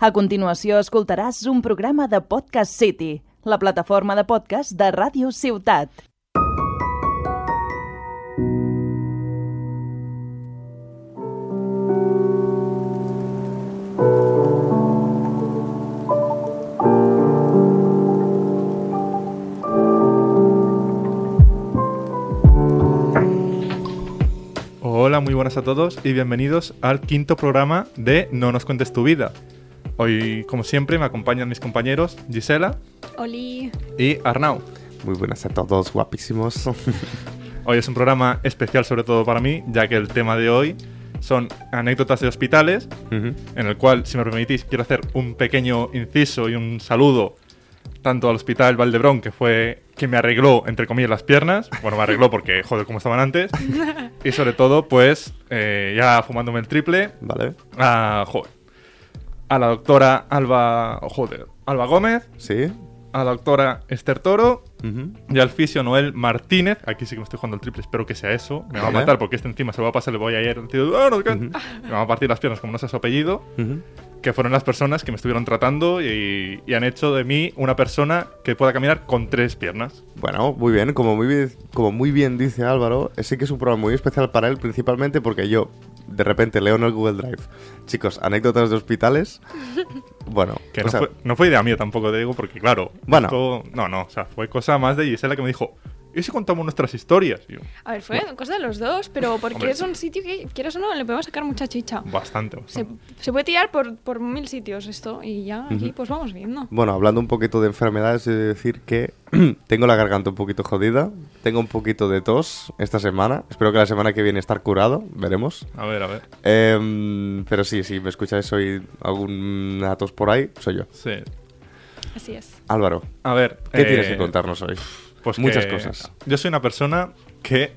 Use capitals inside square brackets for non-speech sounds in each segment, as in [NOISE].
A continuació escoltaràs un programa de Podcast City, la plataforma de podcast de Ràdio Ciutat. Hola, muy buenas a todos y bienvenidos al quinto programa de No nos cuentes tu vida. Hoy, como siempre, me acompañan mis compañeros Gisela Oli. y Arnau. Muy buenas a todos, guapísimos. [LAUGHS] Hoy es un programa especial sobre todo para mí, ya que el tema de hoy son anécdotas de hospitales, en el cual, si me permitís, quiero hacer un pequeño inciso y un saludo tanto al Hospital Valdebrón, que fue quien me arregló, entre comillas, las piernas. Bueno, me arregló porque, [LAUGHS] joder, como estaban antes. [LAUGHS] Y sobre todo, pues, eh, ya fumándome el triple, Vale, a, joder, a la doctora Alba, joder, Alba Gómez, sí. a la doctora Esther Toro y al fisio Noel Martínez. Aquí sí que me estoy jugando el triple, espero que sea eso. Me va a matar porque este encima se lo va a pasar, le voy a ir al tío, "Ah, no sé qué". Me va a partir las piernas como no sé su apellido. Que fueron las personas que me estuvieron tratando y, y han hecho de mí una persona que pueda caminar con tres piernas. Bueno, muy bien, como muy bien, como muy bien dice Álvaro, sí que es un programa muy especial para él, principalmente porque yo de repente leo en el Google Drive, chicos, anécdotas de hospitales. [LAUGHS] Bueno, Que no, sea, fue, no fue idea mía tampoco, te digo, porque claro. Bueno. esto- no, no, o sea, fue cosa más de Gisela que me dijo, ¿y si contamos nuestras historias? Yo, A ver, fue cosa de los dos, pero [LAUGHS] porque Hombre. es un sitio que, quieras o no, le podemos sacar mucha chicha. bastante, Se, bastante. se puede tirar por, por mil sitios esto y ya aquí pues vamos viendo. bueno, hablando un poquito de enfermedades, he de decir que [CLEARS THROAT] tengo la garganta un poquito jodida, tengo un poquito de tos esta semana, espero que la semana que viene estar curado, veremos. A ver, a ver. Em, pero sí, si me escucháis hoy algún tos por ahí, soy yo. Sí. Así es. Álvaro, A ver. ¿qué eh, tienes que contarnos hoy? Pues Muchas cosas. Yo soy una persona que,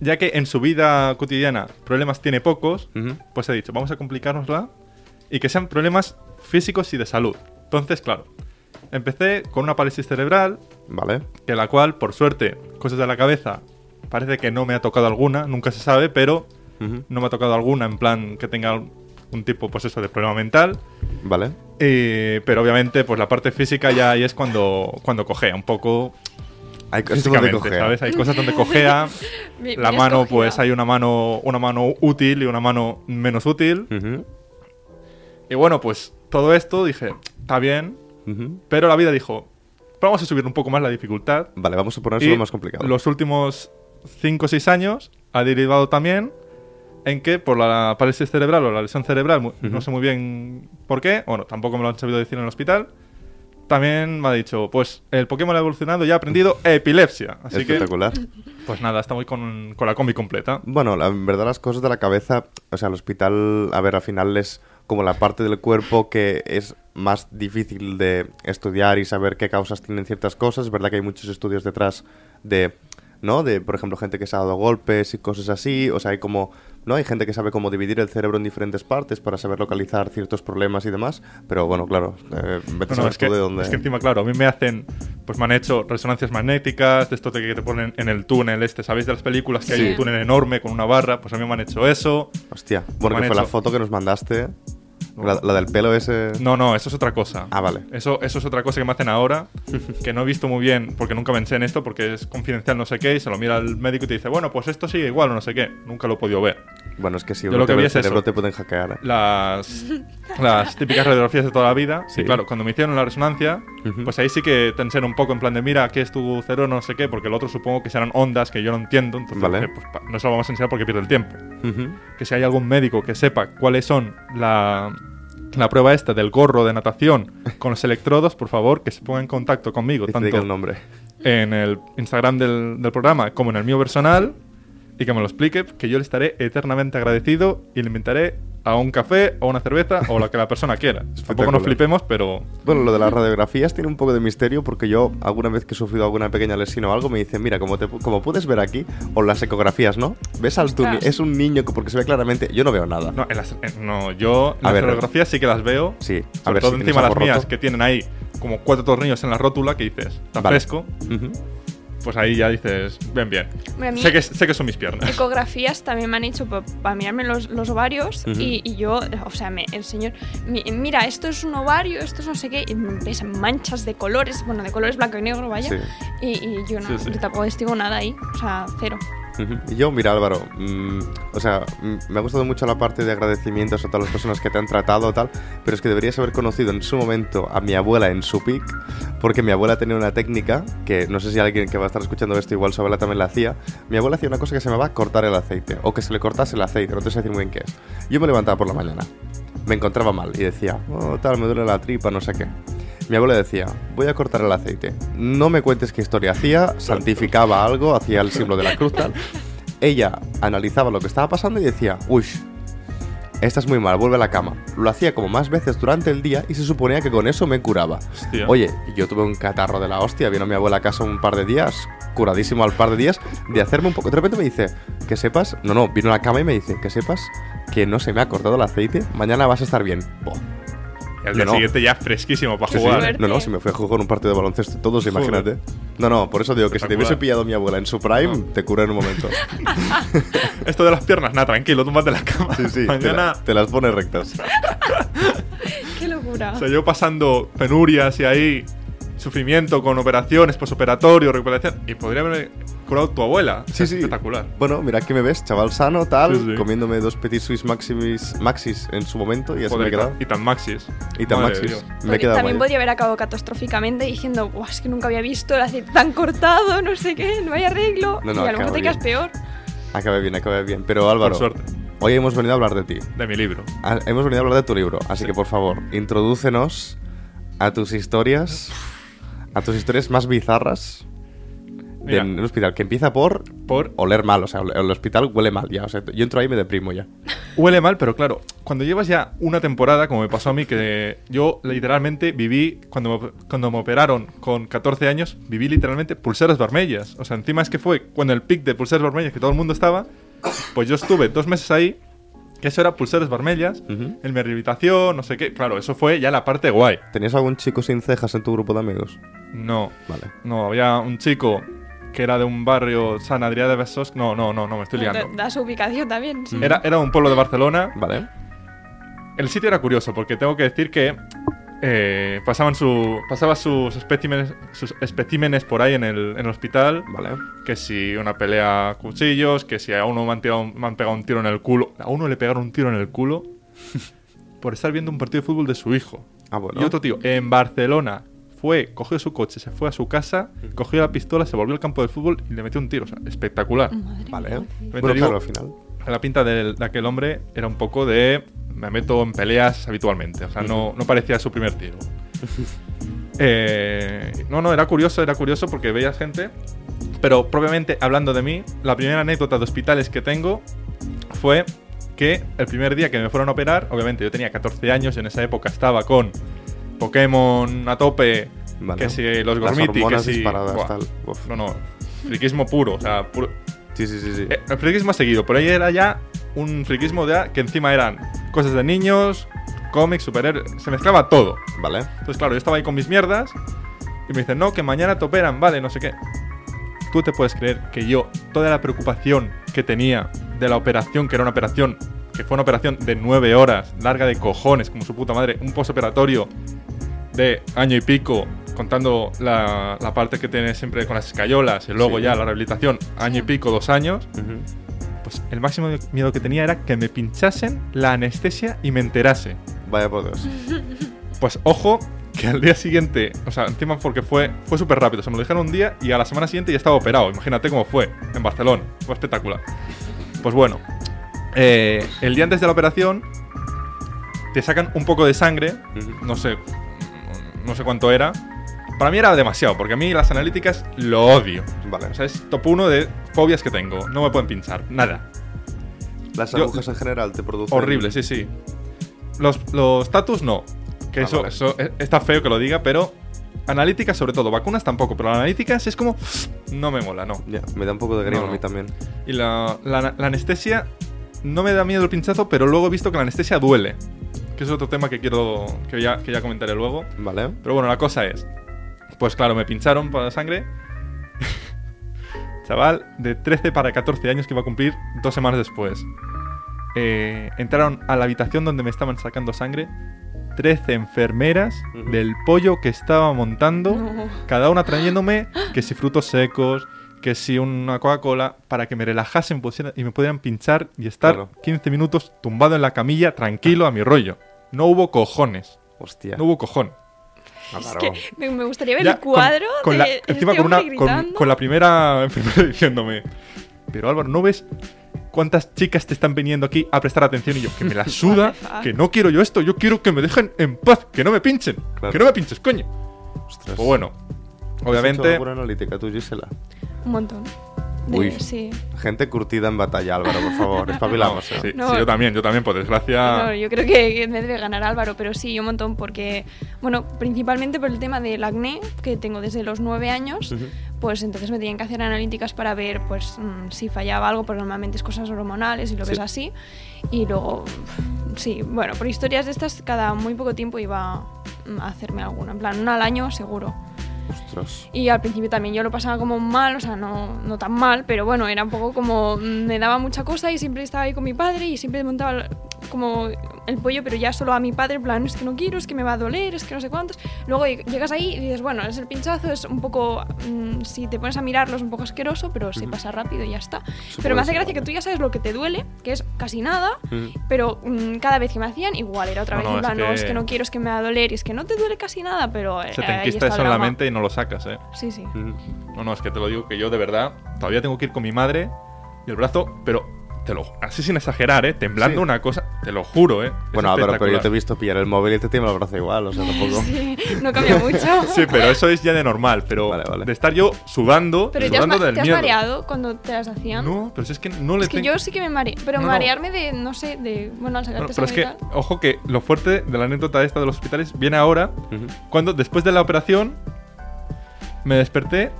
ya que en su vida cotidiana problemas tiene pocos, pues he dicho, vamos a complicárnosla y que sean problemas físicos y de salud. Entonces, claro, empecé con una parálisis cerebral, Vale. que la cual, por suerte, cosas de la cabeza, parece que no me ha tocado alguna, nunca se sabe, pero no me ha tocado alguna en plan que tenga un tipo, pues eso, de problema mental. Vale. Eh, pero obviamente, pues la parte física ya ahí es cuando, cuando cojea un poco Hay cosas donde cojea. ¿sabes? Hay cosas donde cojea. [LAUGHS] Mi- la mi mano, escogida. pues hay una mano, una mano útil y una mano menos útil. Ujú. Y bueno, pues todo esto dije, está bien, Ujú. pero la vida dijo, vamos a subir un poco más la dificultad. Vale, vamos a ponerse Y lo más complicado. Los últimos 5 o 6 años ha derivado también en que por la parálisis cerebral o la lesión cerebral, no sé muy bien por qué, bueno, tampoco me lo han sabido decir en el hospital, también me ha dicho, pues el Pokémon ha evolucionado y ha aprendido epilepsia. Así que, Espectacular. pues nada, estamos con, con la combi completa. Bueno, la en verdad las cosas de la cabeza, o sea, el hospital, a ver, al final es como la parte del cuerpo que es más difícil de estudiar y saber qué causas tienen ciertas cosas. Es verdad que hay muchos estudios detrás de, ¿no? De, por ejemplo, gente que se ha dado golpes y cosas así. O sea, hay como, ¿no? Hay gente que sabe cómo dividir el cerebro en diferentes partes para saber localizar ciertos problemas y demás. Pero bueno, claro, eh, vete a No, no, es, que, de dónde... es que encima, claro, a mí me hacen, pues me han hecho resonancias magnéticas, de esto de que te ponen en el túnel este, ¿sabéis de las películas que hay Sí. un túnel enorme con una barra? Pues a mí me han hecho eso. Hostia, bueno, Me que han fue la hecho- foto que nos mandaste. La, la del pelo ese... No, no, eso es otra cosa. Ah, vale. Eso, eso es otra cosa que me hacen ahora, que no he visto muy bien, porque nunca pensé en esto, porque es confidencial no sé qué, y se lo mira el médico y te dice, bueno, pues esto sigue igual o no sé qué. Nunca lo he podido ver. Bueno, es que si Yo uno lo te que ve vi el es eso. cerebro te pueden hackear. ¿eh? Las, [LAUGHS] las típicas radiografías de toda la vida. Sí. Y claro, cuando me hicieron la resonancia, pues ahí sí que te enseñan un poco en plan de, mira, ¿qué es tu cerebro? No sé qué, porque el otro supongo que serán ondas que yo no entiendo, entonces Vale. dije, pues, no se lo vamos a enseñar porque pierde el tiempo. Que si hay algún médico que sepa cuáles son la, la prueba esta del gorro de natación con los electrodos, por favor, que se ponga en contacto conmigo, Y diga el tanto nombre. en el Instagram del, del programa como en el mío personal, y que me lo explique, que yo le estaré eternamente agradecido y le invitaré a un café o una cerveza o lo que la persona quiera. [LAUGHS] Tampoco nos flipemos, pero Bueno, lo de las radiografías tiene un poco de misterio porque yo, alguna vez que he sufrido alguna pequeña lesión o algo, me dicen, mira, como, te, como puedes ver aquí, o las ecografías, ¿no? ¿Ves al Ostras. Es un niño que porque se ve claramente... Yo no veo nada. no, en las- en- no, yo A las ver, fotografías sí que las veo. Sí, a Sobre ver todo si encima las algo mías roto. que tienen ahí como cuatro tornillos en la rótula que dices, está Vale. fresco. Ujú. Pues ahí ya dices, bien, bien. Sé que, sé que son mis piernas. Ecografías también me han hecho para mirarme los, los ovarios y, y yo, o sea, me- el señor, mi- mira, esto es un ovario, esto es no sé qué, y ves manchas de colores, bueno, de colores blanco y negro, vaya, Sí. y, y yo no, Sí, sí. yo tampoco distingo nada ahí, o sea, cero. Yo, mira Álvaro, mm, o sea, mm, me ha gustado mucho la parte de agradecimientos a todas las personas que te han tratado tal, pero es que deberías haber conocido en su momento a mi abuela en su pic, porque mi abuela tenía una técnica, que no sé si alguien que va a estar escuchando esto igual su abuela también la hacía, mi abuela hacía una cosa que se llamaba cortar el aceite, o que se le cortase el aceite, no te sé decir muy bien qué es. Yo me levantaba por la mañana, me encontraba mal y decía, oh, tal, me duele la tripa, no sé qué. Mi abuela decía, voy a cortar el aceite. No me cuentes qué historia hacía, santificaba algo, hacía el símbolo de la cruz, tal. Ella analizaba lo que estaba pasando y decía, uy, estás muy mal, vuelve a la cama. Lo hacía como más veces durante el día y se suponía que con eso me curaba. Hostia. Oye, yo tuve un catarro de la hostia, vino mi abuela a casa un par de días, curadísimo al par de días, de hacerme un poco... De repente me dice, que sepas, no, no, vino a la cama y me dice, que sepas que no se me ha cortado el aceite, mañana vas a estar bien. Buah. Y al no, día no. siguiente ya fresquísimo para Sí, jugar. No, no, si me fui a jugar un partido de baloncesto y todos, Joder. imagínate. No, no, por eso digo que si te hubiese pillado mi abuela en su prime, te cura en un momento. [LAUGHS] Esto de las piernas, nada, tranquilo, túmbate en la cama. Sí, sí, te, Mañana, la- te las pone rectas. [LAUGHS] ¡Qué locura! o sea, yo pasando penurias y ahí, sufrimiento con operaciones, posoperatorio, recuperación, y podría haber curado tu abuela. Sí, es sí. Espectacular. Bueno, mira aquí me ves, chaval sano, tal, Sí, sí. comiéndome dos Petit Suisse Maximis, Maxis en su momento y así Joder, me he quedado. y tan maxis. Y tan Madre Maxis. Dios. Me he quedado también podría haber acabado catastróficamente diciendo, "Buah, es que nunca había visto el aceite tan cortado, no sé qué, no hay arreglo. No, no, y a lo mejor acaba te quedas peor. Acabé bien, acabé bien. Pero Álvaro, Por suerte. hoy hemos venido a hablar de ti. De mi libro. Ah, Hemos venido a hablar de tu libro, así Sí. que por favor, introdúcenos a tus historias, a tus historias más bizarras de Mira. un hospital, que empieza por Por oler mal, o sea, el hospital huele mal ya, o sea, yo entro ahí y me deprimo ya. [LAUGHS] Huele mal, pero claro, cuando llevas ya una temporada, como me pasó a mí, que yo literalmente viví, cuando me, cuando me operaron con 14 años, viví literalmente pulseras vermellas. O sea, encima es que fue cuando el pic de pulseras vermellas que todo el mundo estaba, pues yo estuve dos meses ahí, que eso era pulseras vermellas, en mi rehabilitación, no sé qué. Claro, eso fue ya la parte guay. ¿Tenías algún chico sin cejas en tu grupo de amigos? No, Vale. no, había un chico que era de un barrio San Adrià de Besós. No, no, no, no, me estoy liando. da su ubicación también. sí. Era, era un pueblo de Barcelona. Vale. El sitio era curioso porque tengo que decir que eh, pasaban su, pasaba sus especímenes, sus especímenes por ahí en el, en el hospital. Vale. Que si una pelea a cuchillos, que si a uno me han, tirado me han pegado un tiro en el culo. A uno le pegaron un tiro en el culo [LAUGHS] por estar viendo un partido de fútbol de su hijo. Ah, bueno. Y otro tío en Barcelona fue, cogió su coche, se fue a su casa, cogió la pistola, se volvió al campo de fútbol y le metió un tiro. O sea, espectacular. Madre Vale. Te Bueno, digo- claro, al final. La pinta del- de, aquel hombre era un poco de. Me meto en peleas habitualmente. O sea, no, no parecía su primer tiro. Eh, no, no, era curioso, era curioso porque veías gente. Pero propiamente hablando de mí, la primera anécdota de hospitales que tengo fue que el primer día que me fueron a operar, obviamente yo tenía 14 años y en esa época estaba con Pokémon a tope, Vale. que si los Gormiti, que si. Buah, tal. No, no, friquismo puro, o sea, puro, Sí, sí, sí, sí. eh, el friquismo ha seguido, pero ahí era ya un friquismo ya que encima eran cosas de niños, cómics, superhéroes, se mezclaba todo. Vale. Entonces, claro, yo estaba ahí con mis mierdas y me dicen, no, que mañana te operan, vale, no sé qué. Tú te puedes creer que yo, toda la preocupación que tenía de la operación, que era una operación, que fue una operación de nueve horas, larga de cojones, como su puta madre, un postoperatorio de año y pico, contando la, la parte que tiene siempre con las escayolas y luego Sí. ya la rehabilitación, año y pico, dos años. Pues el máximo miedo que tenía era que me pinchasen la anestesia y me enterase. Vaya por Dios. [LAUGHS] Pues ojo, que al día siguiente, o sea, encima porque fue, fue súper rápido, se me lo dijeron un día y a la semana siguiente ya estaba operado. Imagínate cómo fue en Barcelona, fue espectacular. Pues bueno, eh, el día antes de la operación te sacan un poco de sangre, no sé, no sé cuánto era. Para mí era demasiado, porque a mí las analíticas lo odio. Vale. O sea, es top uno de fobias que tengo. No me pueden pinchar, nada. Las yo- agujas en general te producen. Horrible, sí, sí. Los, los tatus no. Que Ah, eso, vale. eso eh, está feo que lo diga, pero analíticas sobre todo. Vacunas tampoco, pero analíticas es como... No me mola, no. Ya, me da un poco de grima No, a mí también. Y la, la- la anestesia no me da miedo el pinchazo, pero luego he visto que la anestesia duele. Que es otro tema que quiero que ya, que ya comentaré luego. Vale. Pero bueno, la cosa es... Pues claro, me pincharon para la sangre. [LAUGHS] chaval de 13 para 14 años que iba a cumplir dos semanas después. Eh, entraron a la habitación donde me estaban sacando sangre 13 enfermeras del pollo que estaba montando, No. cada una trayéndome que si frutos secos, que si una Coca-Cola, para que me relajasen y me pudieran pinchar y estar Claro. 15 minutos tumbado en la camilla, tranquilo a mi rollo. No hubo cojones, Hostia. no hubo cojón. Ah, Es que me, gustaría ver Ya, el cuadro con, con de la, este encima con, una, con, la primera [LAUGHS] enfermera diciéndome, pero Álvaro, ¿no ves cuántas chicas te están viniendo aquí a prestar atención? Y yo, que me la [LAUGHS] suda, que no quiero yo esto, yo quiero que me dejen en paz, que no me pinchen, Claro. que no me pinches, coño. Ostras. Pues bueno, ¿Has obviamente... hecho alguna analítica tú, Gisela? Un montón. De- Uy. Sí. Gente curtida en batalla, Álvaro, por favor. Espabilamos. [LAUGHS] Sí, ¿eh? sí, No. yo también, yo también, por desgracia... No, yo creo que me debe ganar Álvaro, pero sí, un montón, porque, bueno, principalmente por el tema del acné, que tengo desde los nueve años, pues entonces me tenían que hacer analíticas para ver, pues, mm, si fallaba algo, porque normalmente es cosas hormonales y lo Sí. ves así. Y luego, sí, bueno, por historias de estas, cada muy poco tiempo iba a hacerme alguna, en plan, una al año seguro. Ostras. Y al principio también yo lo pasaba como mal, o sea, no, no tan mal, pero bueno, era un poco como. mm, Me daba mucha cosa y siempre estaba ahí con mi padre y siempre montaba como el pollo, pero ya solo a mi padre, en plan, es que no quiero, es que me va a doler, es que no sé cuántos. Luego lleg- llegas ahí y dices, bueno, es el pinchazo, es un poco. mm, si te pones a mirarlo, es un poco asqueroso, pero se pasa rápido y ya está. Pero puede me hace gracia que tú ya sabes lo que te duele, que es casi nada, pero mm, cada vez que me hacían, igual era otra No, vez, no, en es plan, no, es que- que no quiero, es que me va a doler, y es que no te duele casi nada, pero. Se eh, te ahí enquista eso en la mente y no lo sacas, ¿eh? Sí, sí. No, no, es que te lo digo que yo de verdad todavía tengo que ir con mi madre y el brazo, pero te lo así sin exagerar, ¿eh? Temblando Sí. una cosa, te lo juro, ¿eh? Es Bueno, Álvaro, pero yo te he visto pillar el móvil y te tiembla el brazo igual, o sea, tampoco. Sí, no cambia mucho. [LAUGHS] Sí, pero eso es ya de normal, pero Vale, vale. de estar yo sudando, Pero te has, sudando del te has miedo. mareado cuando te las hacían. No, pero si es que no le es que tengo- yo sí que me mareé. Pero No, no. marearme de, no sé, de. Bueno, al sacarte pero es que, ojo que lo fuerte de la anécdota esta de los hospitales viene ahora, cuando después de la operación me desperté,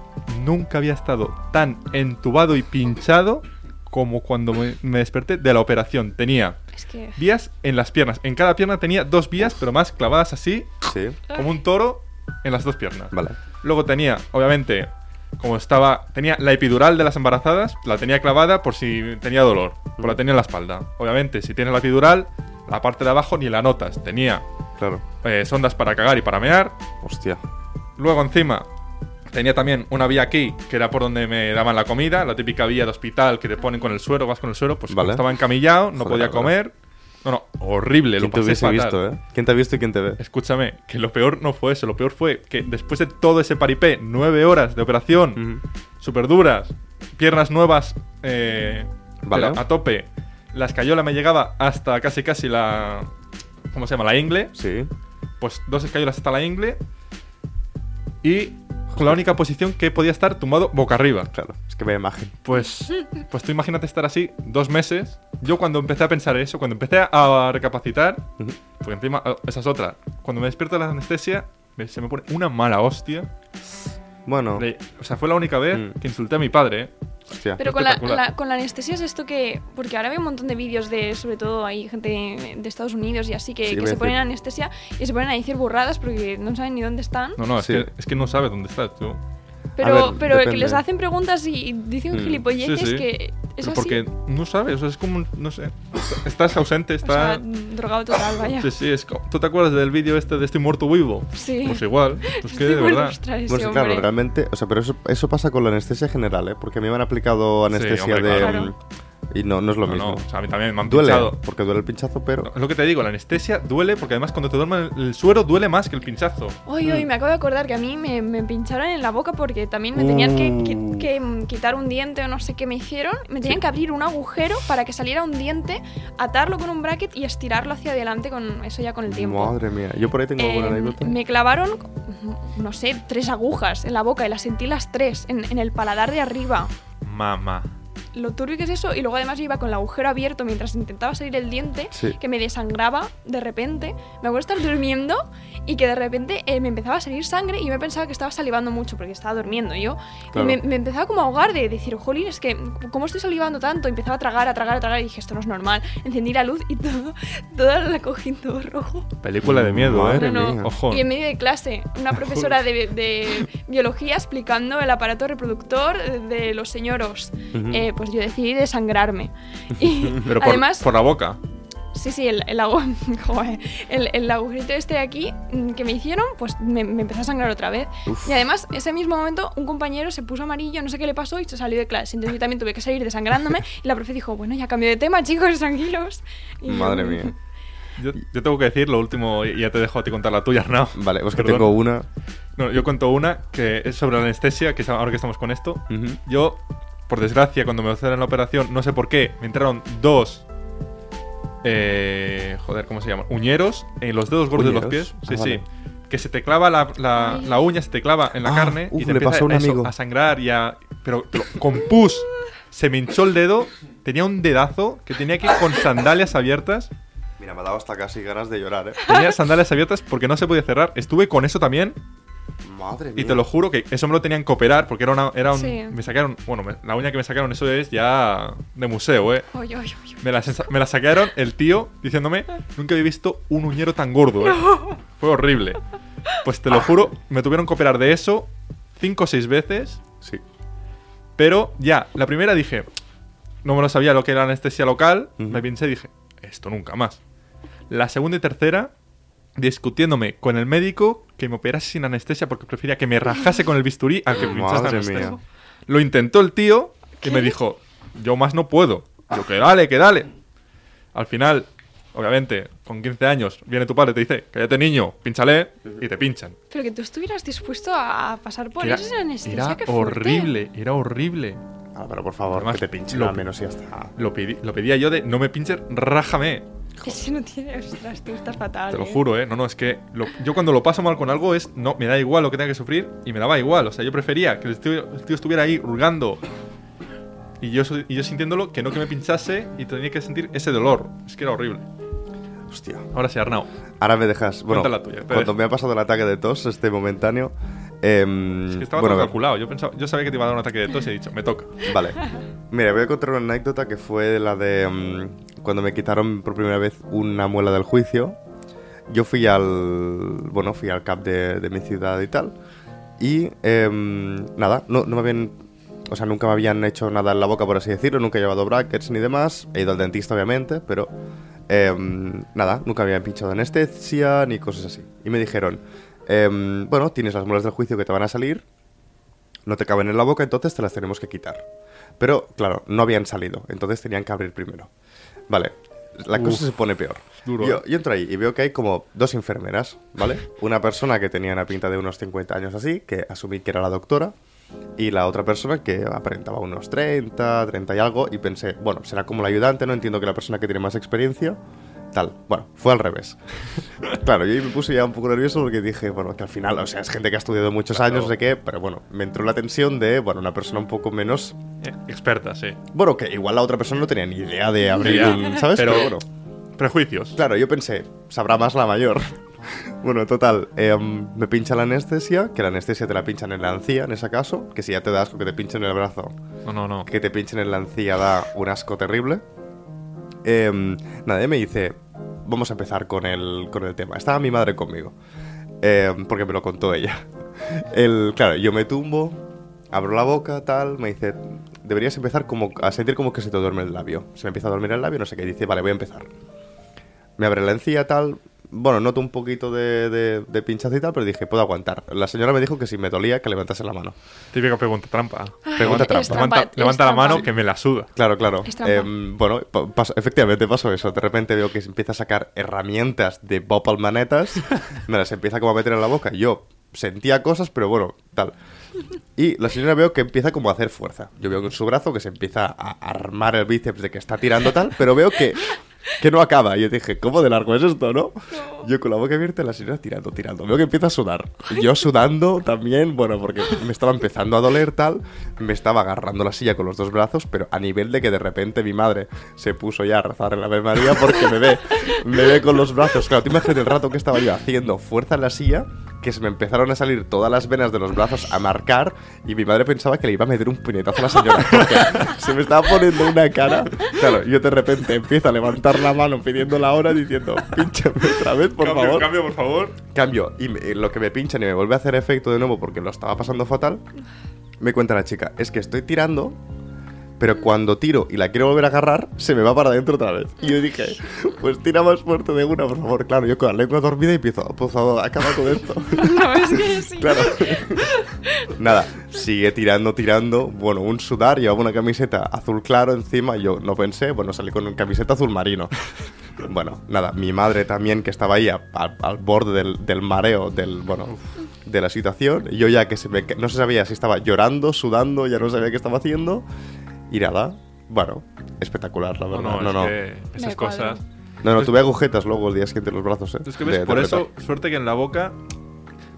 nunca había estado tan entubado y pinchado como cuando me, me desperté de la operación. Tenía Es que. vías en las piernas. En cada pierna tenía dos vías, pero más clavadas así, Sí, como un toro, en las dos piernas. vale. Luego tenía, obviamente, como estaba, tenía la epidural de las embarazadas, la tenía clavada por si tenía dolor, pues la tenía en la espalda. Obviamente, si tienes la epidural, la parte de abajo ni la notas. Tenía Claro. eh, sondas para cagar y para mear. Hostia. Luego encima tenía también una vía aquí, que era por donde me daban la comida, la típica vía de hospital que te ponen con el suero, vas con el suero, pues Vale. estaba encamillado, no Joder, podía comer. No, no, horrible, lo ¿Quién te pasé hubiese fatal. visto, eh? ¿Quién te ha visto y quién te ve? Escúchame, que lo peor no fue eso, lo peor fue que después de todo ese paripé, nueve horas de operación, Ujú. súper duras, piernas nuevas eh, Vale. a tope, la escayola me llegaba hasta casi casi la... ¿Cómo se llama? La ingle. Sí. Pues dos escayolas hasta la ingle. Y con la única posición que podía estar tumbado boca arriba. Claro, es que vaya imagen. Pues, pues tú imagínate estar así dos meses. Yo cuando empecé a pensar eso, cuando empecé a recapacitar, porque encima eh, esa es otra. Cuando me despierto de la anestesia, me- se me pone una mala hostia. Bueno, o sea, fue la única vez Mm. que insulté a mi padre, ¿eh? Hostia. Pero con la, la- con la anestesia es esto que. Porque ahora veo un montón de vídeos de. Sobre todo hay gente de Estados Unidos y así que, Sí, se decir. ponen anestesia y se ponen a decir burradas porque no saben ni dónde están. No, no, es, Sí. que, es que no sabes dónde estás tú. Pero, ver, pero que les hacen preguntas y dicen Mm, gilipolleces sí, sí. que. Es así. porque no sabes, o sea, es como, un- no sé, estás ausente, O sea, estás... drogado total, vaya. Sí, sí, es co- ¿Tú te acuerdas del vídeo este de Estoy muerto vivo? Sí. Pues igual, [LAUGHS] pues que Estoy de verdad. Bueno, sí, claro, realmente, o sea, pero eso, eso pasa con la anestesia general, ¿eh? Porque a mí me han aplicado Sí, anestesia hombre, de... claro. Y no, no es lo No, mismo. no, o sea, a mí también me han duele, pinchado. porque duele el pinchazo, pero... Es lo que te digo, la anestesia duele porque además cuando te duerme el el suero duele más que el pinchazo. Uy, uy, Mm. me acabo de acordar que a mí me, me pincharon en la boca porque también me tenían que, que- Uh. que, quitar un diente o no sé qué me hicieron. Me tenían que abrir un agujero para que saliera un diente, atarlo con un bracket y estirarlo hacia adelante con eso ya con el tiempo. Madre mía, yo por ahí tengo alguna Eh, anécdota. me clavaron, no sé, tres agujas en la boca y las sentí las tres en, en el paladar de arriba. Mamá. Lo turbio que es eso. Y luego además yo iba con el agujero abierto mientras intentaba salir el diente, Sí. que me desangraba de repente. Me acuerdo estar durmiendo y que de repente eh, me empezaba a salir sangre y yo me pensaba que estaba salivando mucho porque estaba durmiendo yo. Claro. Y me, me empezaba como a ahogar de decir, jolín, es que, ¿cómo estoy salivando tanto? Y empezaba a tragar, a tragar, a tragar y dije, esto no es normal. Encendí la luz y todo, [LAUGHS] todo la cogí todo rojo. Película de miedo, Madre ¿eh? No. Ojo. Y en medio de clase, una [LAUGHS] profesora de, de biología explicando el aparato reproductor de los señoros. Eh, pues yo decidí desangrarme. [LAUGHS] Y Pero por, además, por la boca. sí, sí, el, el, agu- [LAUGHS] joder, el, el agujerito este de aquí que me hicieron, pues me, me empezó a sangrar otra vez. Uf. Y además, ese mismo momento, un compañero se puso amarillo, no sé qué le pasó y se salió de clase. Entonces yo también tuve que salir desangrándome [LAUGHS] y la profe dijo, bueno, ya cambio de tema, chicos, tranquilos. Y yo- Madre mía. Yo, yo tengo que decir lo último y ya te dejo a ti contar la tuya, Arnau. Vale, pues que Perdón. tengo una. No, yo cuento una que es sobre la anestesia, que es ahora que estamos con esto. Ujú. Yo, por desgracia, cuando me hicieron la operación, no sé por qué, me entraron dos. Eh, joder, ¿cómo se llama? Uñeros en los dedos gordos de los pies. Sí, Ah, sí. vale. Que se te clava la, la- uña, se te clava en la Ah, carne uf, y te le empieza pasó a un eso, amigo. a sangrar y a. Pero, pero con pus. Se me hinchó el dedo. Tenía un dedazo que tenía que ir con sandalias abiertas. Mira, me ha dado hasta casi ganas de llorar, ¿eh? Tenía sandalias abiertas porque no se podía cerrar. Estuve con eso también Madre mía. y te lo juro que eso me lo tenían que operar porque era, una, era un... Sí. Me sacaron... Bueno, me- la uña que me sacaron, eso es ya de museo, ¿eh? Oy, oy, oy, oy. Me la, me la sacaron el tío diciéndome, nunca había visto un uñero tan gordo, ¿eh? Fue horrible. Pues te lo juro, me tuvieron que operar de eso cinco o seis veces, Sí. pero ya, la primera dije, no me lo sabía lo que era anestesia local, me pensé y dije, esto nunca más. La segunda y tercera, discutiéndome con el médico que me operase sin anestesia porque prefería que me rajase con el bisturí a que me pinchase anestesia. mía. Lo intentó el tío y ¿Qué? me dijo, yo más no puedo. Yo, que dale, que dale. Al final, obviamente, con 15 años, viene tu padre y te dice, cállate niño, pínchale, y te pinchan. Pero que tú estuvieras dispuesto a pasar por Era, eso sin anestesia, era qué horrible, era horrible. Ah, pero por favor, Además, que te pinchen lo- al menos y ya está. Lo, pedí- lo pedía yo de, no me pinches, rájame. Ese no tiene. Ostras, tú estás fatal. Te lo eh. juro, ¿eh? No, no, es que lo- yo cuando lo paso mal con algo es, no, me da igual lo que tenga que sufrir y me daba igual. O sea, yo prefería que el tío, el tío estuviera ahí hurgando y yo, y yo sintiéndolo, que no que me pinchase y tenía que sentir ese dolor. Es que era horrible. Hostia. Ahora sí, Arnau. Ahora me dejas. Bueno, Cuenta la tuya, cuando me ha pasado el ataque de tos, este momentáneo. em, Es que estaba bueno, todo calculado. Yo, pensaba, yo sabía que te iba a dar un ataque de tos y he dicho, me toca. Vale. Mira, voy a contar una anécdota que fue la de mm, cuando me quitaron por primera vez una muela del juicio. Yo fui al. Bueno, fui al CAP de, mi ciudad y tal. Y em, nada, no, no me habían. O sea, nunca me habían hecho nada en la boca, por así decirlo. Nunca he llevado brackets ni demás. He ido al dentista, obviamente, pero. em, nada, nunca me habían pinchado anestesia ni cosas así. Y me dijeron: em, Bueno, tienes las muelas del juicio que te van a salir no te caben en la boca, entonces te las tenemos que quitar. Pero, claro, no habían salido, entonces tenían que abrir primero. Vale, la cosa se pone peor. duro, yo, eh. yo entro ahí y veo que hay como dos enfermeras, ¿vale? [LAUGHS] Una persona que tenía una pinta de unos 50 años así, que asumí que era la doctora, y la otra persona que aparentaba unos 30, 30 y algo, y pensé, bueno, será como la ayudante, no entiendo que la persona que tiene más experiencia, tal. Bueno, fue al revés. [LAUGHS] claro, yo ahí me puse ya un poco nervioso porque dije, bueno, que al final, o sea, es gente que ha estudiado muchos Claro. años, no sé qué, pero bueno, me entró la tensión de, bueno, una persona un poco menos... Eh, experta, sí. Bueno, que igual la otra persona no tenía ni idea de abrir, un- ¿sabes? pero- Pero, bueno, Prejuicios. claro, yo pensé, sabrá más la mayor. [LAUGHS] bueno, total, em, me pincha la anestesia, que la anestesia te la pinchan en la encía, en ese caso, que si ya te das con que te pinchen en el brazo, No, no, no. que te pinchen en la encía da un asco terrible. Em, nada, y me dice, vamos a empezar con el, con el tema. Estaba mi madre conmigo, em, porque me lo contó ella. [LAUGHS] El, claro, yo me tumbo, abro la boca, tal, me dice, deberías empezar como a sentir como que se te duerme el labio. Se me empieza a dormir el labio, no sé qué, dice, vale, voy a empezar. Me abre la encía, tal. Bueno, noto un poquito de, de, de pinchazo y tal, pero dije, puedo aguantar. La señora me dijo que si me dolía, que levantase la mano. Típica pregunta trampa. Pregunta Es trampa. trampa, Levanta, la trampa. mano que me la suda. Claro, claro. Em, bueno, efectivamente pasó eso. De repente veo que se empieza a sacar herramientas de Bob Almanetas, [LAUGHS] me las empieza como a meter en la boca. Yo sentía cosas, pero bueno, tal. Y la señora veo que empieza como a hacer fuerza. Yo veo en su brazo que se empieza a armar el bíceps de que está tirando tal, pero veo que, que no acaba. Y yo dije, ¿cómo de largo es esto, no? Yo con la boca abierta la señora tirando, tirando. Veo que empieza a sudar. Yo sudando también, bueno, porque me estaba empezando a doler tal. Me estaba agarrando la silla con los dos brazos, pero a nivel de que de repente mi madre se puso ya a rezar en la Ave María porque me ve, me ve con los brazos. Claro, tú imagínate el rato que estaba yo haciendo fuerza en la silla, que se me empezaron a salir todas las venas de los brazos a marcar y mi madre pensaba que le iba a meter un puñetazo a la señora porque se me estaba poniendo una cara. Claro, yo de repente empiezo a levantar la mano pidiendo la hora diciendo, pínchame otra vez, por cambio, favor. cambio, por favor. Cambio, y me- lo que me pinchan y me vuelve a hacer efecto de nuevo porque lo estaba pasando fatal, me cuenta la chica, es que estoy tirando, pero cuando tiro y la quiero volver a agarrar, se me va para adentro otra vez. Y yo dije, pues tira más fuerte de una, por favor. Claro, yo con la lengua dormida y empiezo, pues acaba con esto. [LAUGHS] No, es que sí. Claro. Nada, sigue tirando, tirando. Bueno, un sudar, llevaba una camiseta azul claro encima. Yo no pensé, bueno, salí con una camiseta azul marino. Bueno, nada, mi madre también que estaba ahí a- a- al borde del, del mareo, del, bueno, de la situación. Yo ya que se me, no se sabía si estaba llorando, sudando, ya no sabía qué estaba haciendo. Y nada, bueno, espectacular, la No, verdad. no, No, es no. que esas cosas. No, no, tuve agujetas luego el día siguiente en los brazos, ¿eh? Es que ves, De- de por eso, apretar. suerte que en la boca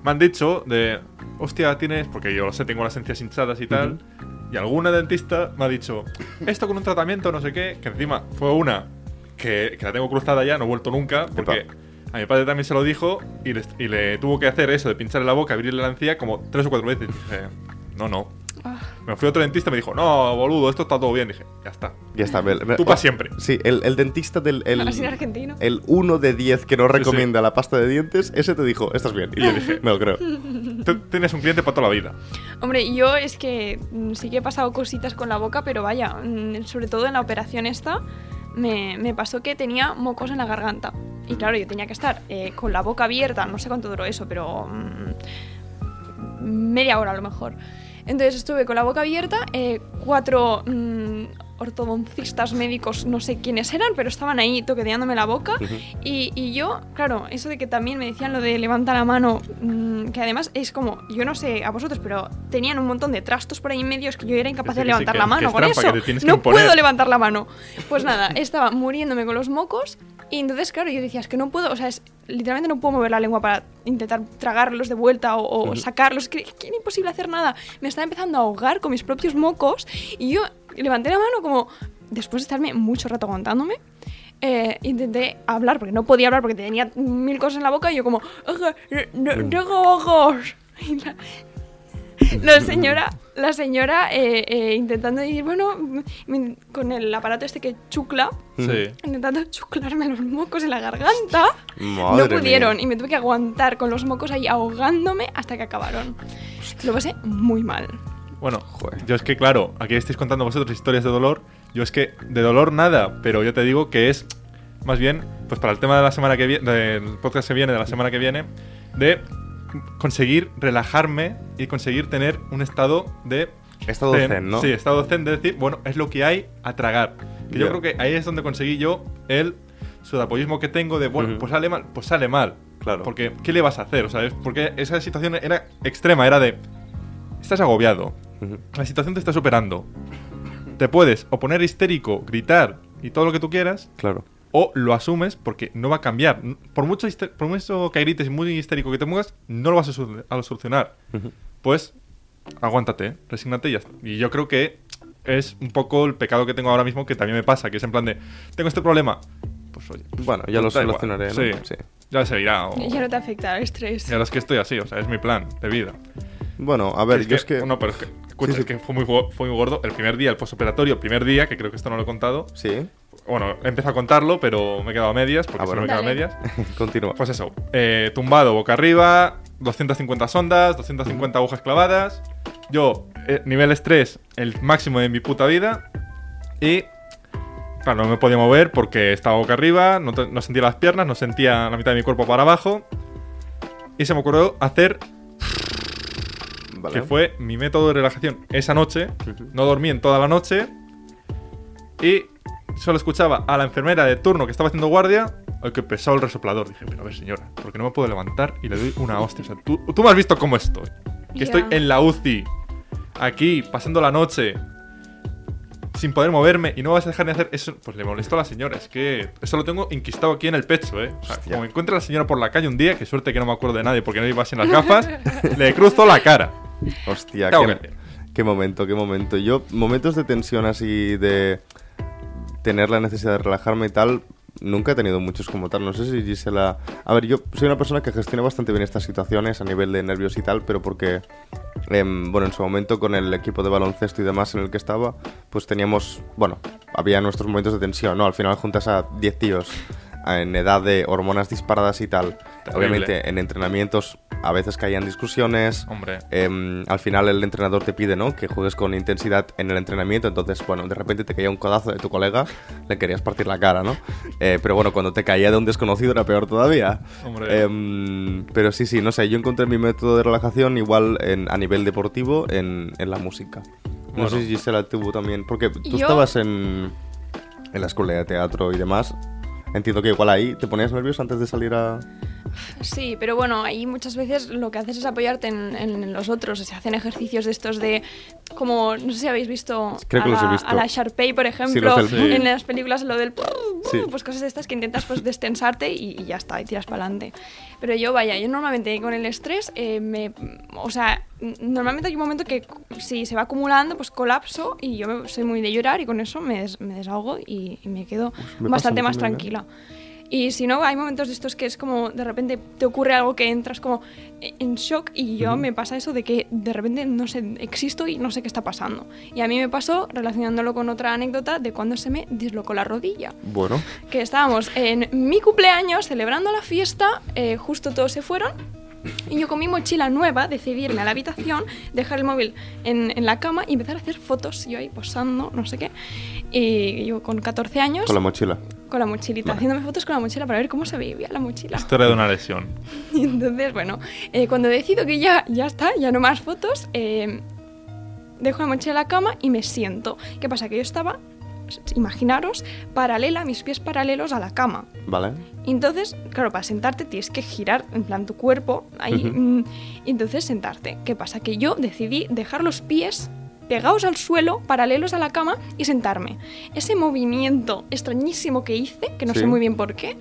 me han dicho de, hostia, tienes, porque yo lo sé, tengo las encías hinchadas y tal, y alguna dentista me ha dicho, esto con un tratamiento, no sé qué, que encima fue una que, que la tengo cruzada ya, no he vuelto nunca, porque Epa. a mi padre también se lo dijo y le, y le tuvo que hacer eso de pincharle la boca, abrirle la encía como tres o cuatro veces. Dije, no, no. Me fui a otro dentista y me dijo, no, boludo, esto está todo bien. Dije, ya está. Ya está. me- me- Tú para siempre. Sí, el, el dentista del... El, argentino. el 1 de 10 que no Sí, sí. recomienda la pasta de dientes, ese te dijo, estás bien. Y yo dije, [LAUGHS] me lo creo. Tú Tienes un cliente para toda la vida. Hombre, yo es que mm, sí que he pasado cositas con la boca, pero vaya, mm, sobre todo en la operación esta, me, me pasó que tenía mocos en la garganta. Y claro, yo tenía que estar eh, con la boca abierta, no sé cuánto duró eso, pero mm, media hora a lo mejor. Entonces estuve con la boca abierta, eh, cuatro mm, ortodoncistas médicos, no sé quiénes eran, pero estaban ahí toqueteándome la boca. y, y yo, claro, eso de que también me decían lo de levanta la mano, mm, que además es como, yo no sé a vosotros, pero tenían un montón de trastos por ahí en medio, es que yo era incapaz sí, de que sí, levantar que- la mano con eso. no puedo levantar la mano. Pues nada, estaba muriéndome con los mocos y entonces, claro, yo decía, es que no puedo, o sea, es, literalmente no puedo mover la lengua para intentar tragarlos de vuelta o, o sacarlos, es que, era imposible hacer nada. Me estaba empezando a ahogar con mis propios mocos y yo levanté la mano como, después de estarme mucho rato aguantándome, eh, intenté hablar, porque no podía hablar porque tenía mil cosas en la boca y yo como, "Ojo, no- no tengo ojos. [LAUGHS] Y la, [LAUGHS] la señora, la señora eh, eh, intentando decir, bueno, con el aparato este que chucla, Sí. intentando chuclarme los mocos en la garganta, Madre no pudieron mía. y me tuve que aguantar con los mocos ahí ahogándome hasta que acabaron. Lo pasé muy mal. Bueno, Joder. yo es que, claro, aquí estáis contando vosotros historias de dolor. Yo es que de dolor nada, pero yo te digo que es más bien, pues para el tema de la semana que viene, del podcast que viene, de la semana que viene, de conseguir relajarme y conseguir tener un estado de. Estado zen, ¿no? Sí, estado zen de decir, bueno, es lo que hay a tragar. Que yo creo que ahí es donde conseguí yo el sudapollismo que tengo de, bueno, pues sale mal, pues sale mal. Claro. Porque, ¿qué le vas a hacer? O sea, es porque esa situación era extrema, era de. Estás agobiado, la situación te está superando. Te puedes o poner histérico, gritar y todo lo que tú quieras, Claro. O lo asumes porque no va a cambiar. Por mucho, hister- por mucho que grites y muy histérico que te muevas, no lo vas a, sol- a solucionar. Pues aguántate, resígnate y ya está. Y yo creo que es un poco el pecado que tengo ahora mismo que también me pasa, que es en plan de, tengo este problema. Pues oye, pues, Bueno, ya lo da igual. solucionaré, ¿no? Sí, Sí. ya se irá. O, ya no te afecta el estrés. y ahora es que estoy así, o sea, es mi plan de vida. Bueno, a ver, Es yo es que... No, pero es que, escucha, Sí, sí. es que fue muy, fue muy gordo. El primer día, el postoperatorio, el primer día, que creo que esto no lo he contado. Sí, Bueno, he empezado a contarlo, pero me he quedado a medias, porque Ah, bueno. me he quedado a medias. [LAUGHS] continúa. Pues eso, eh, tumbado boca arriba, 250 sondas, 250 agujas clavadas. Yo, eh, nivel estrés, el máximo de mi puta vida. Y, claro, no me podía mover porque estaba boca arriba, no, te- no sentía las piernas, no sentía la mitad de mi cuerpo para abajo. Y se me ocurrió hacer, Vale. que fue mi método de relajación esa noche. No dormí en toda la noche. Y solo escuchaba a la enfermera de turno que estaba haciendo guardia. Ay, que pesado el resoplador. Dije, pero a ver, señora, porque no me puedo levantar y le doy una hostia. O sea, tú, tú me has visto cómo estoy. que estoy en la UCI, aquí, pasando la noche, sin poder moverme, y no vas a dejar de hacer eso, pues le molesto a la señora. Es que eso lo tengo inquistado aquí en el pecho, ¿eh? O sea, como me encuentre a la señora por la calle un día, que suerte que no me acuerdo de nadie porque no iba sin las gafas, [LAUGHS] le cruzo la cara. Hostia, qué, qué momento, qué momento. Yo, momentos de tensión así, de tener la necesidad de relajarme y tal, nunca he tenido muchos como tal. No sé si Gisela... A ver, yo soy una persona que gestiona bastante bien estas situaciones a nivel de nervios y tal, pero porque, em, bueno, en su momento con el equipo de baloncesto y demás en el que estaba, pues teníamos, bueno, había nuestros momentos de tensión, ¿no? Al final juntas a 10 tíos en edad de hormonas disparadas y tal. Terrible. Obviamente en entrenamientos a veces caían discusiones. Hombre. Em, al final el entrenador te pide, ¿no? Que juegues con intensidad en el entrenamiento. Entonces, bueno, de repente te caía un codazo de tu colega, le querías partir la cara, ¿no? Eh, pero bueno, cuando te caía de un desconocido era peor todavía. Hombre. Em, pero sí, sí, no sé, yo encontré mi método de relajación igual en- a nivel deportivo en, en la música. No Bueno. sé si Gisela tuvo también, porque tú Yo- estabas en, en la escuela de teatro y demás. Entiendo que igual ahí te ponías nervioso antes de salir a... Sí, pero bueno, ahí muchas veces lo que haces es apoyarte en, en los otros. Se hacen ejercicios de estos de, como, no sé si habéis visto, Creo que a, los he la, visto. a la Sharpay, por ejemplo, del- en las películas lo del... Sí. Pues cosas de estas que intentas pues destensarte y, y ya está, y tiras para adelante. Pero yo, vaya, yo normalmente con el estrés, eh, me, o sea, normalmente hay un momento que si se va acumulando, pues colapso y yo me- soy muy de llorar y con eso me, des- me desahogo y, y me quedo me pasa bastante más ¿eh? Y si no, hay momentos de estos que es como de repente te ocurre algo que entras como en shock y yo me pasa eso de que de repente no sé, existo y no sé qué está pasando. Y a mí me pasó relacionándolo con otra anécdota de cuando se me dislocó la rodilla. Bueno, Que estábamos en mi cumpleaños celebrando la fiesta, eh, justo todos se fueron. Y yo con mi mochila nueva decidí irme a la habitación, dejar el móvil en, en la cama y empezar a hacer fotos. Yo ahí posando, no sé qué. Y yo con 14 años con la mochila. con la mochilita, haciéndome fotos con la mochila para ver cómo se veía la mochila. Historia de una lesión. [LAUGHS] Y entonces, bueno, eh, cuando decido que ya, ya está, ya no más fotos, eh, dejo la mochila en la cama y me siento. ¿Qué pasa? Que yo estaba, imaginaros, paralela, mis pies paralelos a la cama. ¿Vale? Entonces, claro, para sentarte tienes que girar en plan tu cuerpo ahí. Mm, y entonces sentarte. ¿Qué pasa? Que yo decidí dejar los pies pegados al suelo, paralelos a la cama y sentarme. Ese movimiento extrañísimo que hice, que no Sí. sé muy bien por qué,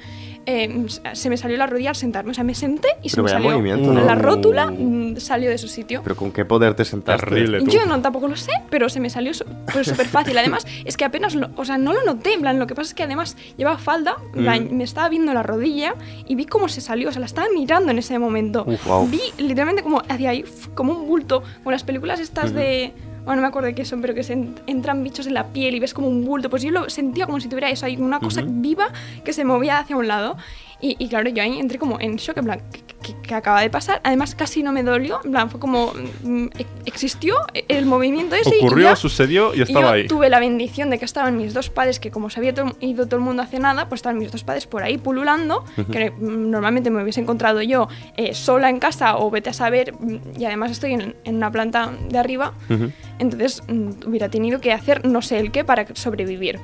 eh, se me salió la rodilla al sentarme. O sea, me senté y se Pero me salió movimiento, ¿no? la rótula, mm, salió de su sitio. Pero con qué poder te sentaste. Terrible, tú. Yo no, tampoco lo sé, pero se me salió pues súper fácil. Además, es que apenas, lo- o sea, no lo noté. En plan, lo que pasa es que además llevaba falda, plan, Mm. me estaba viendo la rodilla y vi cómo se salió. O sea, la estaba mirando en ese momento. Uf, guau. Vi literalmente como hacia ahí, como un bulto, como las películas estas de. Bueno, no me acuerdo de qué son, pero que se en- entran bichos en la piel y ves como un bulto. Pues yo lo sentía como si tuviera eso, ahí una cosa Ujú. viva que se movía hacia un lado. Y, y claro, yo ahí entré como en shock, en plan, ¿qué, qué- acaba de pasar? Además, casi no me dolió, en plan, fue como, mm, e- existió el movimiento ese y Ocurrió, ya- sucedió y y estaba yo ahí. tuve la bendición de que estaban mis dos padres, que como se había to- ido todo el mundo hace nada, pues estaban mis dos padres por ahí pululando, que mm, normalmente me hubiese encontrado yo eh, sola en casa o vete a saber, mm, y además estoy en, en una planta de arriba, Ujú. Entonces mm, hubiera tenido que hacer no sé el qué para sobrevivir.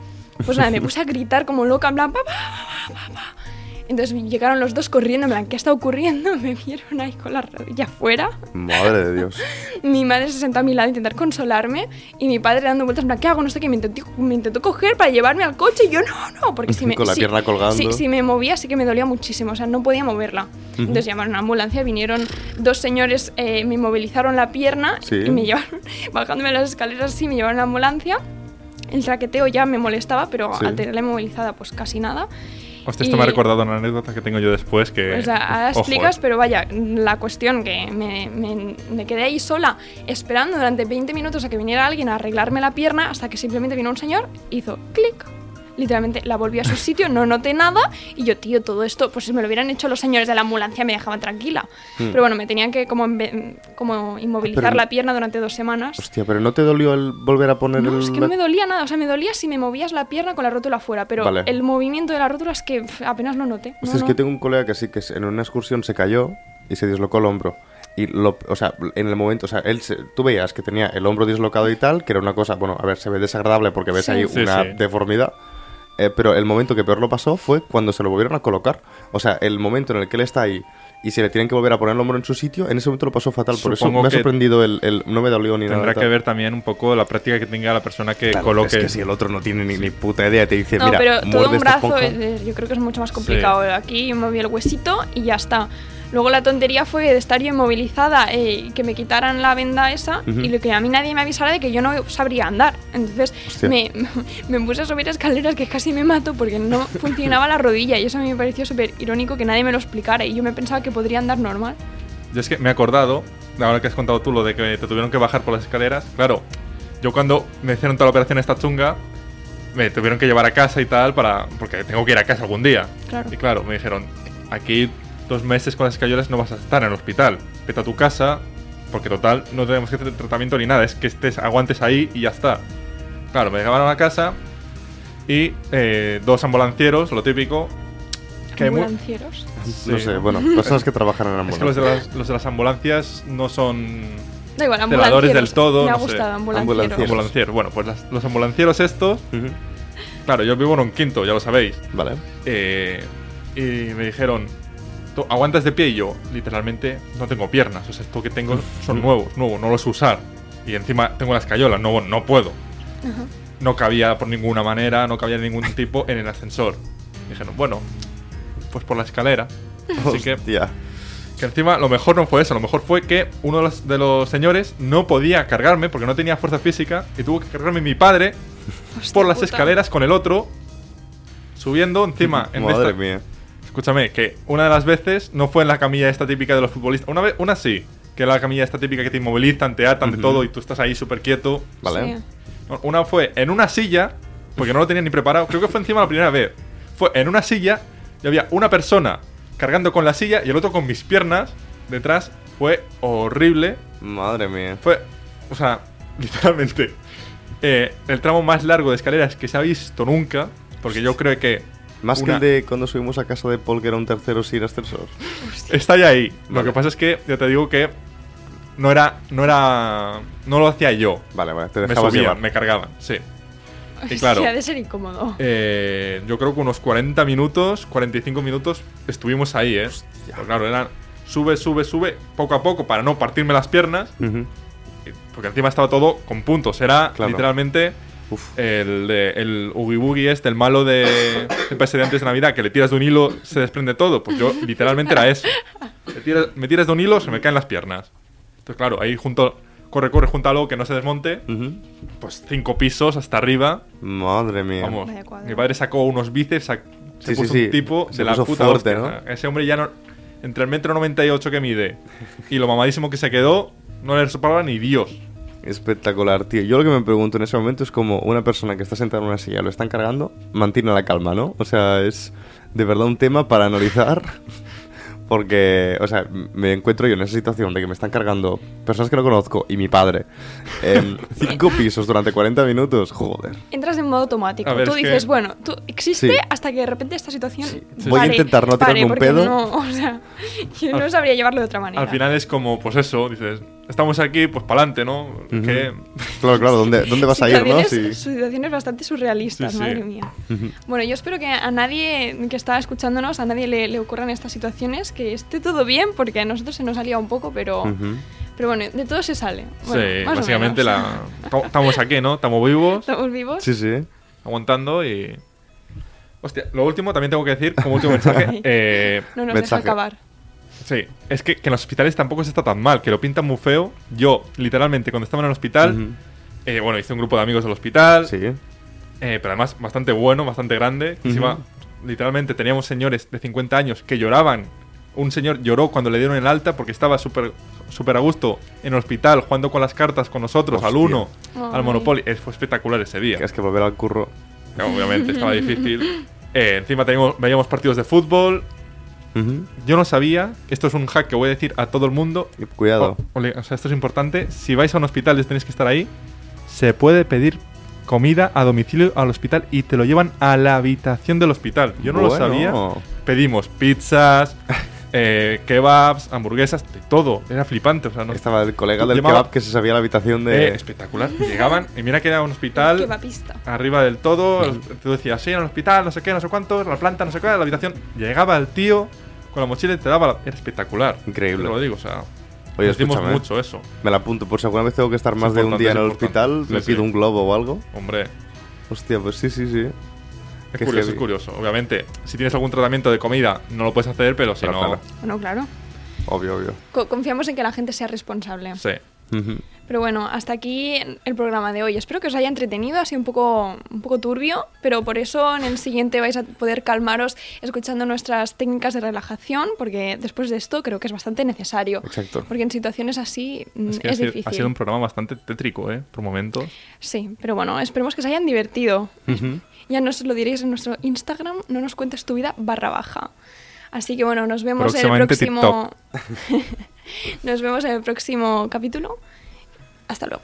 Pues nada, me puse a gritar como loca, en plan, papá, papá, papá. Entonces llegaron los dos corriendo, en plan, ¿qué está ocurriendo? [LAUGHS] Me vieron ahí con la rodilla afuera. Madre de Dios. [LAUGHS] Mi madre se sentó a mi lado a intentar consolarme y mi padre dando vueltas en plan, ¿qué hago? No sé qué. Me intentó, me intentó coger para llevarme al coche y yo no, no, porque si [LAUGHS] me... Con la si- pierna colgando. Si, si me movía sí que me dolía muchísimo, o sea, no podía moverla. Entonces llamaron a una ambulancia, vinieron dos señores, eh, me inmovilizaron la pierna Sí. y me llevaron, bajándome las escaleras así, me llevaron a la ambulancia. El traqueteo ya me molestaba, pero Sí. al tenerla inmovilizada pues casi nada. Hostia, esto me ha recordado una anécdota que tengo yo después que... o sea, ahora explicas, eh. pero vaya, la cuestión que me, me- me quedé ahí sola esperando durante 20 minutos a que viniera alguien a arreglarme la pierna hasta que simplemente vino un señor, hizo clic. Literalmente la volví a su [LAUGHS] sitio, no noté nada y yo, tío, todo esto, pues si me lo hubieran hecho los señores de la ambulancia me dejaban tranquila. Pero bueno, me tenían que como, como inmovilizar Hmm. Pero- la pierna durante dos semanas. Hostia, pero ¿no te dolió el volver a poner No, el... es que no me dolía nada, o sea, me dolía si me movías la pierna con la rótula fuera, pero Vale. el movimiento de la rótula es que pf, apenas lo noté. Hostia, No, es no. que tengo un colega que sí, que en una excursión se cayó y se dislocó el hombro. Y, lo, o sea, en el momento, o sea, él se- tú veías que tenía el hombro dislocado y tal, que era una cosa, bueno, a ver, se ve desagradable porque ves Sí. ahí Sí, una sí. deformidad. Eh, pero el momento que peor lo pasó fue cuando se lo volvieron a colocar. O sea, el momento en el que él está ahí y se le tienen que volver a poner el hombro en su sitio, en ese momento lo pasó fatal. Por eso Supongo me ha sorprendido el, el- No me dolió ni nada. Tendrá que ver también un poco la práctica que tenga la persona que Claro, coloque. Es que si el otro no tiene ni, ni puta idea, te dice, No, mira, pero todo un esta brazo esponja". es- yo creo que es mucho más complicado. Aquí moví el huesito y ya está. Luego la tontería fue de estar yo inmovilizada eh, y que me quitaran la venda esa Ujú. y lo que a mí nadie me avisara de que yo no sabría andar. Entonces me, me puse a subir escaleras que casi me mato porque no [LAUGHS] funcionaba la rodilla y eso a mí me pareció súper irónico que nadie me lo explicara y yo me pensaba que podría andar normal. Yo es que me he acordado, ahora que has contado tú lo de que te tuvieron que bajar por las escaleras. Claro, yo cuando me hicieron toda la operación esta chunga, me tuvieron que llevar a casa y tal, para porque tengo que ir a casa algún día. Claro. Y claro, me dijeron, aquí dos meses con las escaleras no vas a estar en el hospital. Vete a tu casa, porque total, no tenemos que hacer tratamiento ni nada, es que estés, aguantes ahí y ya está. Claro, me llevaron a casa y eh, dos ambulancieros, lo típico. Que Ambulancieros. No Sí. sé, bueno, [LAUGHS] personas que trabajan en Es que los de, ambulancias. las, los de las ambulancias no son Da igual, ambulancieros. del todo, Me ha no sé. gustado, ambulancieros. Ambulancieros. ambulancieros. Bueno, pues las- los ambulancieros estos, Ujú. claro, yo vivo en un quinto, ya lo sabéis. Vale. Eh, y me dijeron, "¿Tú ¿aguantas de pie? Y yo, literalmente, no tengo piernas. O sea, esto que tengo son nuevos, nuevos, no los usar. Y encima tengo las cayolas, no, no puedo. Ajá. No cabía por ninguna manera, no cabía de ningún tipo en el ascensor. Dijeron, bueno, pues por la escalera. Así que Hostia. Que encima lo mejor no fue eso, lo mejor fue que uno de los, de los señores no podía cargarme porque no tenía fuerza física y tuvo que cargarme mi padre Hostia por las puta. escaleras con el otro, subiendo encima. en Madre esta- mía. Escúchame, que una de las veces no fue en la camilla esta típica de los futbolistas. Una vez, una sí, que era la camilla esta típica que te inmovilizan, te atan de todo y tú estás ahí súper quieto. Vale. Sí. Una fue en una silla, porque no lo tenía ni preparado. Creo que fue encima la primera vez. Fue en una silla y había una persona cargando con la silla y el otro con mis piernas detrás. Fue horrible. Madre mía. Fue, o sea, [LAUGHS] literalmente, eh, el tramo más largo de escaleras que se ha visto nunca. Porque yo creo que Más Una- que el de cuando subimos a casa de Paul, que era un tercero sin ascensor. está ya ahí. Lo Vale. que pasa es que ya te digo que no era, no era, no lo hacía yo. Vale, vale, te Me subían, llevar. me cargaban, sí. Y claro, ha de ser incómodo. Eh, yo creo que unos 40 minutos, 45 minutos estuvimos ahí, ¿eh? Pero claro, eran sube, sube, sube, poco a poco para no partirme las piernas, Ujú. y- porque encima estaba todo con puntos. Era Claro. literalmente Uf. el, de, el Oogie Boogie este, el malo de, PS de antes de Navidad, que le tiras de un hilo, se desprende todo. Pues yo literalmente era eso. Tiras- me tiras de un hilo, se me caen las piernas. Entonces, claro, ahí junto, corre, corre, junto a algo que no se desmonte, Ujú. pues cinco pisos hasta arriba. Madre mía. Vamos, mi padre sacó unos bíceps, sac- se Sí, sí, puso sí. un tipo Se de la puso puta fuerte. ¿no? Ese hombre ya no... Entre el metro 98 que mide y lo mamadísimo que se quedó, no le soplaba ni Dios. Espectacular, tío. Yo lo que me pregunto en ese momento es como una persona que está sentada en una silla, lo están cargando, mantiene la calma, ¿no? O sea, es de verdad un tema para analizar. [LAUGHS] Porque, o sea, me encuentro yo en esa situación de que me están cargando personas que no conozco y mi padre. em, [LAUGHS] cinco pisos durante 40 minutos. Joder. Entras en modo automático. Ver, tú es que- dices, bueno, tú existe Sí. hasta que de repente esta situación. Sí. Sí. Voy a intentar no tirarme un pedo. No, [LAUGHS] o sea, yo no sabría llevarlo de otra manera. Al final es como, pues eso, dices, estamos aquí, pues para adelante, ¿no? Que Claro, claro, ¿dónde, [LAUGHS] dónde vas a ir, no? Sí. Situaciones bastante surrealistas, Sí, sí. madre mía. Bueno, yo espero que a nadie que está escuchándonos, a nadie le, le ocurran estas situaciones, que esté todo bien, porque a nosotros se nos ha liado un poco, pero, pero bueno, de todo se sale. Bueno, sí, más o básicamente menos. la... [LAUGHS] to- estamos aquí, ¿no? Estamos vivos, Estamos vivos. Sí, sí. aguantando y... Hostia, lo último también tengo que decir, como último mensaje, [LAUGHS] eh, No nos Mensaje. deja acabar. Sí, es que, que en los hospitales tampoco se está tan mal, que lo pintan muy feo. Yo, literalmente, cuando estaba en el hospital, eh, bueno, hice un grupo de amigos del hospital, Sí. eh, pero además bastante bueno, bastante grande. encima, literalmente, teníamos señores de 50 años que lloraban. Un señor lloró cuando le dieron el alta porque estaba súper súper a gusto en el hospital, jugando con las cartas con nosotros, al uno, al. Monopoly. Eh, fue espectacular ese día. Que es que volver al curro. Que Obviamente, estaba [LAUGHS] difícil. Eh, encima teníamos, veíamos partidos de fútbol. Yo no sabía, esto es un hack que voy a decir a todo el mundo, Cuidado. O, sea, esto es importante. Si vais a un hospital y tenéis que estar ahí, se puede pedir comida a domicilio al hospital y te lo llevan a la habitación del hospital. Yo no lo sabía. Pedimos pizzas, eh, kebabs, hamburguesas, de todo. Era flipante. O sea, no, Estaba el colega del Llamaba- kebab que se sabía la habitación de... Eh, espectacular. Llegaban y mira que era un hospital arriba del todo. Tú decías, sí, en el hospital, no sé qué, no sé cuánto, la planta, no sé qué, la habitación. Llegaba el tío con la mochila y te daba la... Era espectacular. Increíble. Te lo digo, o sea... Oye, escúchame. mucho eso. Me la apunto, por si alguna vez tengo que estar Es más de un día en es el importante. hospital, Sí, me sí. pido un globo o algo. Hombre, Hostia, pues sí, sí, sí. Es curioso, es. Obviamente, si tienes algún tratamiento de comida, no lo puedes hacer, pero si Claro, no... claro. Bueno, claro. Obvio, obvio. Co- confiamos en que la gente sea responsable. Sí. Pero bueno, hasta aquí el programa de hoy. Espero que os haya entretenido, ha sido un poco, un poco turbio, pero por eso en el siguiente vais a poder calmaros escuchando nuestras técnicas de relajación, porque después de esto creo que es bastante necesario. Exacto. Porque en situaciones así mm, Es es, que ha, sido, difícil. ha sido un programa bastante tétrico, ¿eh? Por momentos. Sí, pero bueno, esperemos que se hayan divertido. Ujú. Ya nos lo diréis en nuestro Instagram, no nos cuentes tu vida barra baja. Así que bueno, nos vemos en el próximo. [LAUGHS] nos vemos en el próximo capítulo. Hasta luego.